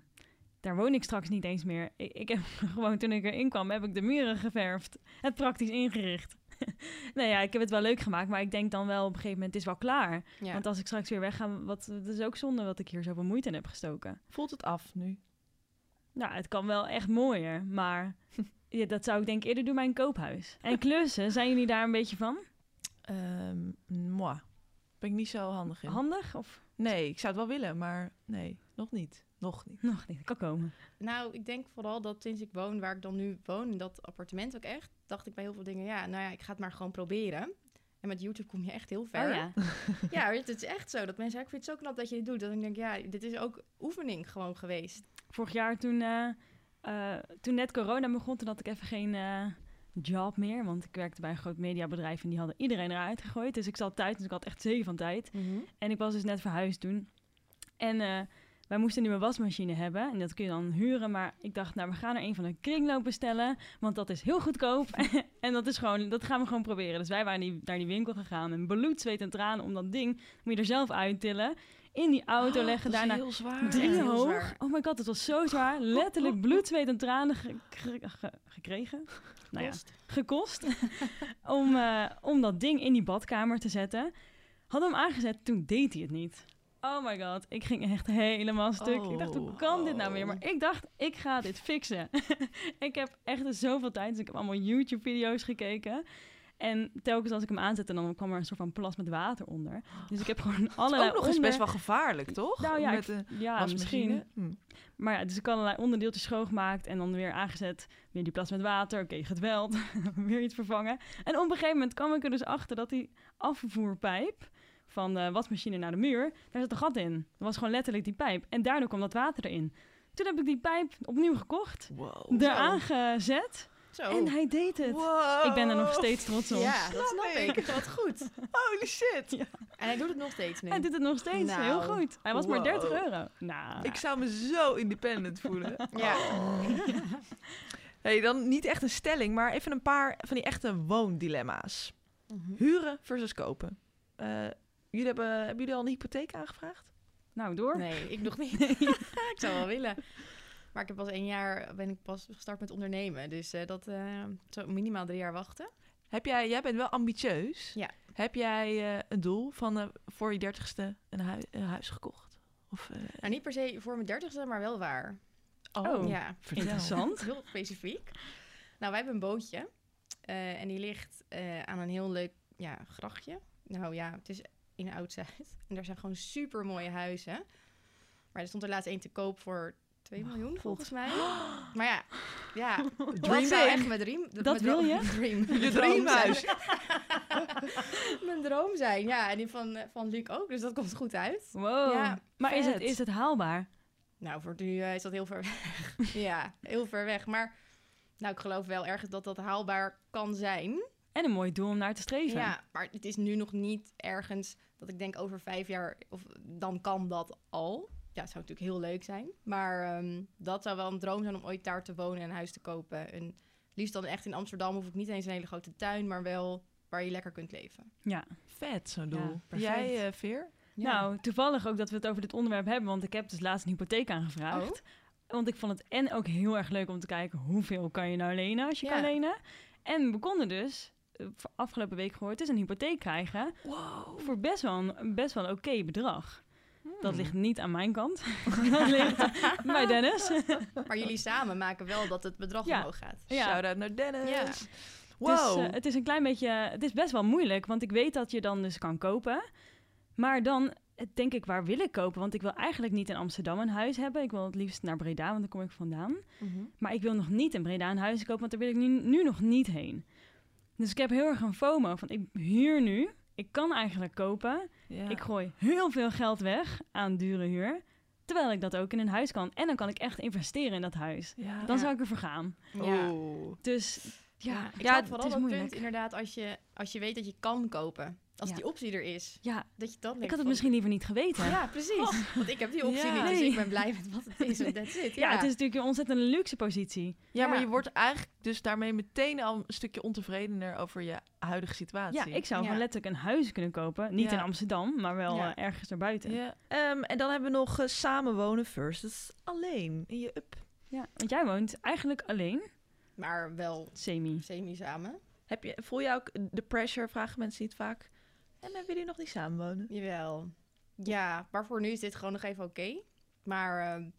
C: daar woon ik straks niet eens meer. Ik, ik heb gewoon, toen ik erin kwam, heb ik de muren geverfd. Het praktisch ingericht. nou ja, ik heb het wel leuk gemaakt, maar ik denk dan wel op een gegeven moment, het is wel klaar.
A: Ja.
C: Want als ik straks weer wegga, wat, het is ook zonde dat ik hier zoveel moeite in heb gestoken.
B: Voelt het af nu?
C: Nou, het kan wel echt mooier, maar ja, dat zou ik denk eerder doen bij een koophuis. En klussen, zijn jullie daar een beetje van?
B: Ehm moi. Ben ik niet zo handig in.
C: Handig of
B: nee, ik zou het wel willen, maar nee, nog niet. Nog niet.
C: nog niet? Kan komen.
A: Nou, ik denk vooral dat sinds ik woon waar ik dan nu woon, in dat appartement ook echt, dacht ik bij heel veel dingen, ja, nou ja, ik ga het maar gewoon proberen. En met YouTube kom je echt heel ver.
C: Oh ja.
A: Ja, het is echt zo. Dat mensen zeggen, ik vind het zo knap dat je dit doet. Dat ik denk, ja, dit is ook oefening gewoon geweest.
C: Vorig jaar toen, eh, eh, toen net corona begon, toen had ik even geen eh, job meer. Want ik werkte bij een groot mediabedrijf en die hadden iedereen eruit gegooid. Dus ik zat thuis, dus ik had echt zeven van tijd. En ik was dus net verhuisd toen. En eh, wij moesten een nieuwe wasmachine hebben. En dat kun je dan huren. Maar ik dacht, nou, we gaan er een van de kringloop bestellen. Want dat is heel goedkoop. en dat, is gewoon, dat gaan we gewoon proberen. Dus wij waren die, naar die winkel gegaan. En bloed, zweet en tranen om dat ding. Moet je er zelf uittillen. In die auto leggen.
B: Oh, is
C: Daarna
B: heel zwaar.
C: drie
A: heel
C: hoog.
A: zwaar.
C: Oh my god, het was zo zwaar. Letterlijk bloed, zweet en tranen ge- ge- ge- gekregen. Nou ja,
A: Kost.
C: gekost. om, eh, om dat ding in die badkamer te zetten. Hadden we hem aangezet, toen deed hij het niet. Oh my god, ik ging echt helemaal stuk. Ik dacht, hoe
B: Oh.
C: kan dit nou weer? Maar ik dacht, ik ga dit fixen. ik heb echt zoveel tijd, dus ik heb allemaal YouTube-video's gekeken. En telkens als ik hem aanzette, dan kwam er een soort van plas met water onder. Dus ik heb gewoon allerlei
B: ook nog eens best wel gevaarlijk, toch?
C: Nou ja,
B: Met
C: ik- ja misschien.
B: Hm.
C: Maar ja, dus ik had allerlei onderdeeltjes schoongemaakt en dan weer aangezet. Weer die plas met water, oké, geweld. weer iets vervangen. En op een gegeven moment kwam ik er dus achter dat die afvoerpijp van de wasmachine naar de muur, daar zat een gat in. Dat was gewoon letterlijk die pijp. En daardoor kwam dat water erin. Toen heb ik die pijp opnieuw gekocht,
B: Wow.
C: eraan gezet
A: Zo.
C: en hij deed het.
B: Wow.
C: Ik ben er nog steeds trots op.
A: Ja, dat snap ik. Wat goed.
B: Holy shit.
A: En hij doet het nog steeds nu.
C: Hij doet het nog steeds
A: Nou,
C: heel goed. Hij was maar
B: wow.
C: 30 euro. Nou,
B: Ik zou me zo independent voelen.
A: Ja.
B: Hey, dan niet echt een stelling, maar even een paar van die echte woondilemma's.
A: Mhm.
B: Huren versus kopen. Eh, jullie hebben, hebben jullie al een hypotheek aangevraagd?
C: nou door.
A: Nee, ik nog niet. ik zou wel willen. Maar ik heb pas één jaar, ben ik pas gestart met ondernemen. Dus eh, dat eh zo minimaal drie jaar wachten.
B: Heb jij, jij bent wel ambitieus.
A: Ja.
B: Heb jij eh, een doel van voor je dertigste een, hui- een huis gekocht? Of, eh,
A: Nou, niet per se voor mijn dertigste, maar wel waar.
C: Oh.
A: Ja,
B: vertel.
C: Interessant.
A: heel specifiek. Nou, wij hebben een bootje. eh, en die ligt eh, aan een heel leuk ja, grachtje. Nou ja, het is in Oud-Zuid. En daar zijn gewoon super mooie huizen. Maar er stond er laatst één te koop voor 2 miljoen, volgens mij. Maar ja, ja dat
B: Dream
A: zou echt mijn dream...
C: Dat
A: mijn
C: wil
A: droom-
C: je?
A: Dream,
B: Je
A: droom zijn. mijn droom zijn, ja. En die van, eh, van Luc ook, dus dat komt goed uit.
C: Wow.
A: Ja,
C: maar is het, is het haalbaar?
A: Nou, voor nu eh, is dat heel ver weg. ja, heel ver weg. Maar nou, ik geloof wel ergens dat dat haalbaar kan zijn.
C: En een mooi doel om naar te streven.
A: Ja, maar het is nu nog niet ergens dat ik denk over vijf jaar, of dan kan dat al. Ja, het zou natuurlijk heel leuk zijn. Maar ehm, dat zou wel een droom zijn om ooit daar te wonen en een huis te kopen. En liefst dan echt in Amsterdam hoef ik niet eens een hele grote tuin, maar wel waar je lekker kunt leven.
C: Ja.
B: vet, zo'n doel.
C: perfect.
B: jij, eh, Veer?
C: Nou, toevallig ook dat we het over dit onderwerp hebben, want ik heb dus laatst een hypotheek aangevraagd.
A: Oh.
C: Want ik vond het en ook heel erg leuk om te kijken hoeveel kan je nou lenen als je
A: Ja.
C: kan lenen. En we konden dus, afgelopen week gehoord, dus een hypotheek krijgen
B: Wow.
C: voor best wel een, een best wel oké bedrag. Dat
B: Hmm.
C: ligt niet aan mijn kant. dat ligt bij Dennis.
A: Maar jullie samen maken wel dat het bedrag
C: Ja.
A: omhoog gaat.
C: Ja.
B: Shout-out naar Dennis.
A: Ja.
B: Wow.
C: Dus het is een klein beetje, het is best wel moeilijk, want ik weet dat je dan dus kan kopen. Maar dan eh, denk ik, waar wil ik kopen? Want ik wil eigenlijk niet in Amsterdam een huis hebben. Ik wil het liefst naar Breda, want daar kom ik vandaan.
A: Mhm.
C: Maar ik wil nog niet in Breda een huis kopen, want daar wil ik nu, nu nog niet heen. Dus ik heb heel erg een FOMO van, ik huur nu. Ik kan eigenlijk kopen.
B: Ja.
C: Ik gooi heel veel geld weg aan dure huur. Terwijl ik dat ook in een huis kan. En dan kan ik echt investeren in dat huis.
B: Ja.
C: Dan
A: Ja.
C: zou ik ervoor gaan.
A: Ja.
B: Oh.
C: Dus ja,
A: ik
C: ja,
A: vooral
C: het is
A: dat
C: moeilijk.
A: punt inderdaad als je, als je weet dat je kan kopen. Als
C: Ja.
A: die optie er is.
C: Ja,
A: Dat je dan
C: ik
A: denkt
C: had het
A: van-
C: misschien liever niet geweten.
A: Ja, precies. Want ik heb die optie
B: Ja.
A: niet, dus ik ben blij met wat het is. En that's it.
C: Ja,
A: Ja,
C: het is natuurlijk een ontzettend luxe positie.
B: Ja, maar
A: Ja.
B: je wordt eigenlijk dus daarmee meteen al een stukje ontevredener over je huidige situatie.
C: Ja, ik zou
A: Ja.
C: gewoon letterlijk een huis kunnen kopen. Niet
B: Ja.
C: in Amsterdam, maar wel
A: Ja.
C: eh, ergens erbuiten. Ja.
B: Ja. Ehm, en dan hebben we nog eh, samenwonen versus alleen in je up.
C: want jij woont eigenlijk alleen,
A: Maar wel
C: semi.
A: semi-samen.
B: Heb je, voel je ook de pressure, vragen mensen niet vaak. En willen jullie nog niet samenwonen?
A: Jawel. Ja, maar voor nu is dit gewoon nog even oké. Maar ehm,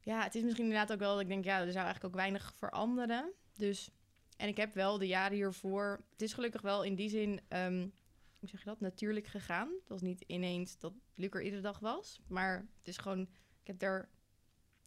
A: ja, het is misschien inderdaad ook wel dat ik denk, ja, er zou eigenlijk ook weinig veranderen. Dus, en ik heb wel de jaren hiervoor, het is gelukkig wel in die zin, ehm, hoe zeg je dat, natuurlijk gegaan. Het was niet ineens dat Luc er iedere dag was. Maar het is gewoon, ik heb daar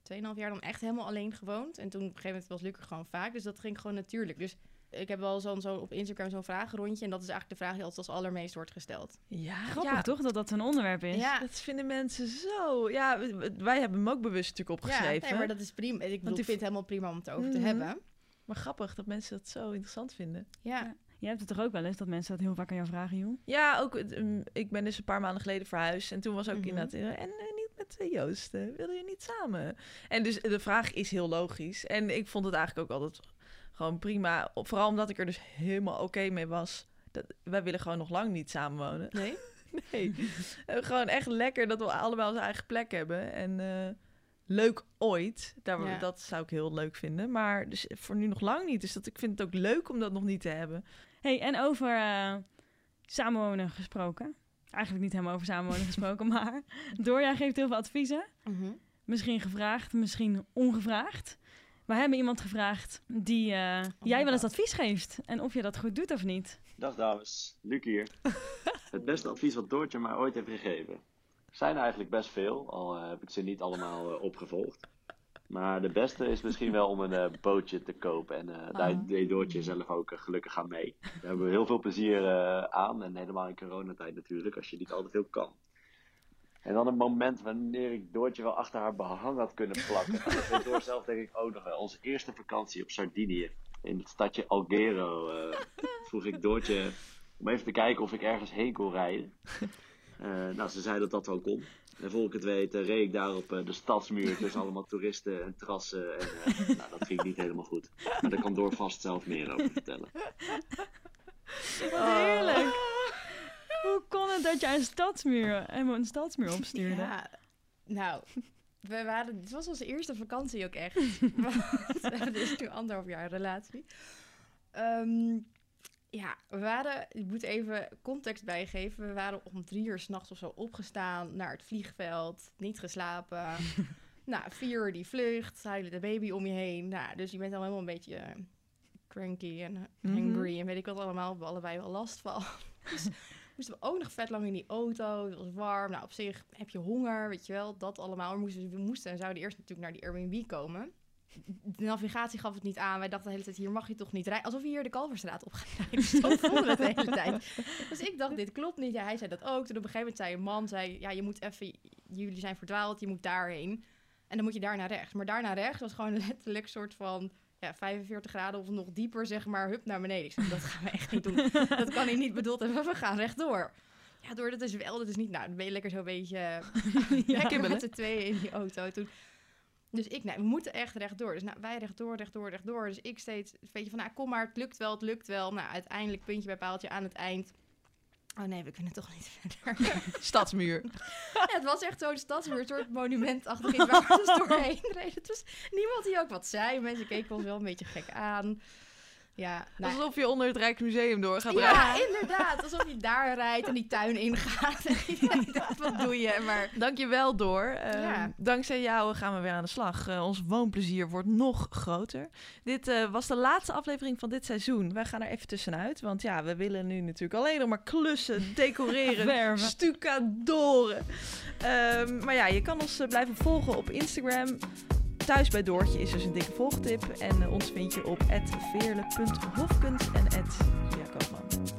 A: 2,5 jaar dan echt helemaal alleen gewoond. En toen op een gegeven moment was Luc er gewoon vaak. Dus dat ging gewoon natuurlijk. Dus ik heb wel zo'n zo op Instagram zo'n vragenrondje. En dat is eigenlijk de vraag die altijd als allermeest wordt gesteld.
B: Ja,
C: Grappig
B: ja,
C: toch dat dat een onderwerp is?
A: Ja,
B: Dat vinden mensen zo. Ja, wij hebben hem ook bewust natuurlijk opgeschreven.
A: Ja, nee, maar dat is prima. Ik bedoel,
B: die
A: vind het helemaal prima om het over te
B: Mhm.
A: hebben.
B: Maar grappig dat mensen dat zo interessant vinden.
A: Ja.
C: Je hebt het toch ook wel eens dat mensen dat heel vaak aan jou vragen, joh?
B: Ja, ook. mm, ik ben dus een paar maanden geleden verhuisd. En toen was ook
A: Mhm.
B: inderdaad. eh, En eh, niet met eh, Joost. willen je niet samen? En dus de vraag is heel logisch. En ik vond het eigenlijk ook altijd gewoon prima. Vooral omdat ik er dus helemaal oké mee was. Dat, wij willen gewoon nog lang niet samenwonen.
A: Nee?
B: Nee. Gewoon echt lekker dat we allemaal onze eigen plek hebben. En eh, leuk ooit. Daar,
A: Ja.
B: Dat zou ik heel leuk vinden. Maar dus voor nu nog lang niet. Dus dat, ik vind het ook leuk om dat nog niet te hebben.
C: hey, en over eh, samenwonen gesproken. Eigenlijk niet helemaal over samenwonen gesproken, maar Doorja geeft heel veel adviezen.
A: Mhm.
C: Misschien gevraagd, misschien ongevraagd. We hebben iemand gevraagd die eh, jij wel eens advies geeft. En of je dat goed doet of niet.
E: Dag dames, Luc hier. Het beste advies wat Doortje mij ooit heeft gegeven. Er zijn er eigenlijk best veel, al eh, heb ik ze niet allemaal eh, opgevolgd. Maar de beste is misschien wel om een eh, bootje te kopen. En eh, daar deed Doortje zelf ook gelukkig aan mee. Daar hebben we heel veel plezier eh, aan. En helemaal in coronatijd natuurlijk, als je niet al te veel kan. En dan een moment wanneer ik Doortje wel achter haar behang had kunnen plakken. Weet Door zelf denk ik ook nog wel. Onze eerste vakantie op Sardinië. In het stadje Alghero eh, vroeg ik Doortje om even te kijken of ik ergens heen kon rijden. Eh, nou, ze zei dat dat wel kon. En voor ik het weet eh, reed ik daar op de stadsmuur tussen allemaal toeristen en terrassen. En eh, nou, dat ging niet helemaal goed. Maar daar kan Door vast zelf meer over vertellen.
C: Wat heerlijk! Hoe kon het dat jij een stadsmuur, helemaal een stadsmuur opstuurde?
A: Ja. Nou, we waren, het was onze eerste vakantie ook echt. We hebben dus nu anderhalf jaar relatie. Ehm, ja, we waren, ik moet even context bijgeven. We waren om drie uur s'nachts of zo opgestaan naar het vliegveld. Niet geslapen. nou, vier uur die vlucht. Huilen de baby om je heen. Nou, dus je bent al helemaal een beetje eh, cranky en
B: Mhm.
A: hangry. En weet ik wat allemaal. We hebben allebei wel last van. dus moesten we ook nog vet lang in die auto. Het was warm. Nou, op zich heb je honger, weet je wel. Dat allemaal. We moesten, we moesten en zouden eerst natuurlijk naar die Airbnb komen. De navigatie gaf het niet aan. Wij dachten de hele tijd, hier mag je toch niet rijden. Alsof je hier de Kalverstraat op gaat rijden. Zo voelde het de hele tijd. Dus ik dacht, dit klopt niet. Ja, hij zei dat ook. Toen op een gegeven moment zei een man, zei, ja, je moet even, jullie zijn verdwaald, je moet daarheen. En dan moet je daar naar rechts. Maar daar naar rechts was gewoon letterlijk een soort van ja, 45 graden of nog dieper, zeg maar, hup naar beneden. Ik zei, dat gaan we echt niet doen. dat kan hij niet bedoeld hebben. We gaan rechtdoor. Ja, door dat is wel, dat is niet, nou, dan ben je lekker zo'n beetje
B: Ja,
A: lekker met z'n tweeën in die auto. Toen, dus ik, nee, we moeten echt rechtdoor. Dus nou, wij rechtdoor, rechtdoor, rechtdoor. Dus ik steeds een beetje van, nou, kom maar, het lukt wel, het lukt wel. Nou, uiteindelijk puntje bij paaltje aan het eind. Oh nee, we kunnen toch niet verder.
B: Stadsmuur.
A: Ja, het was echt zo'n stadsmuur, een soort monumentachtig iets waar we dus doorheen reden. Was niemand die ook wat zei. Mensen keken ons wel een beetje gek aan. Ja, nou,
B: Alsof je onder het Rijksmuseum door gaat rijden.
A: ja, inderdaad. Alsof je daar rijdt en die tuin ingaat. En wat doe je? Maar
B: Dankjewel door.
A: Ja.
B: Dankzij jou gaan we weer aan de slag. Eh, ons woonplezier wordt nog groter. Dit eh, was de laatste aflevering van dit seizoen. Wij gaan er even tussenuit. Want ja, we willen nu natuurlijk alleen nog maar klussen, decoreren, stucadoren. Ehm, maar ja, je kan ons eh, blijven volgen op Instagram. Thuis bij Doortje is dus een dikke volgtip. En eh, ons vind je op veerle.hofkens en @juliakoopman.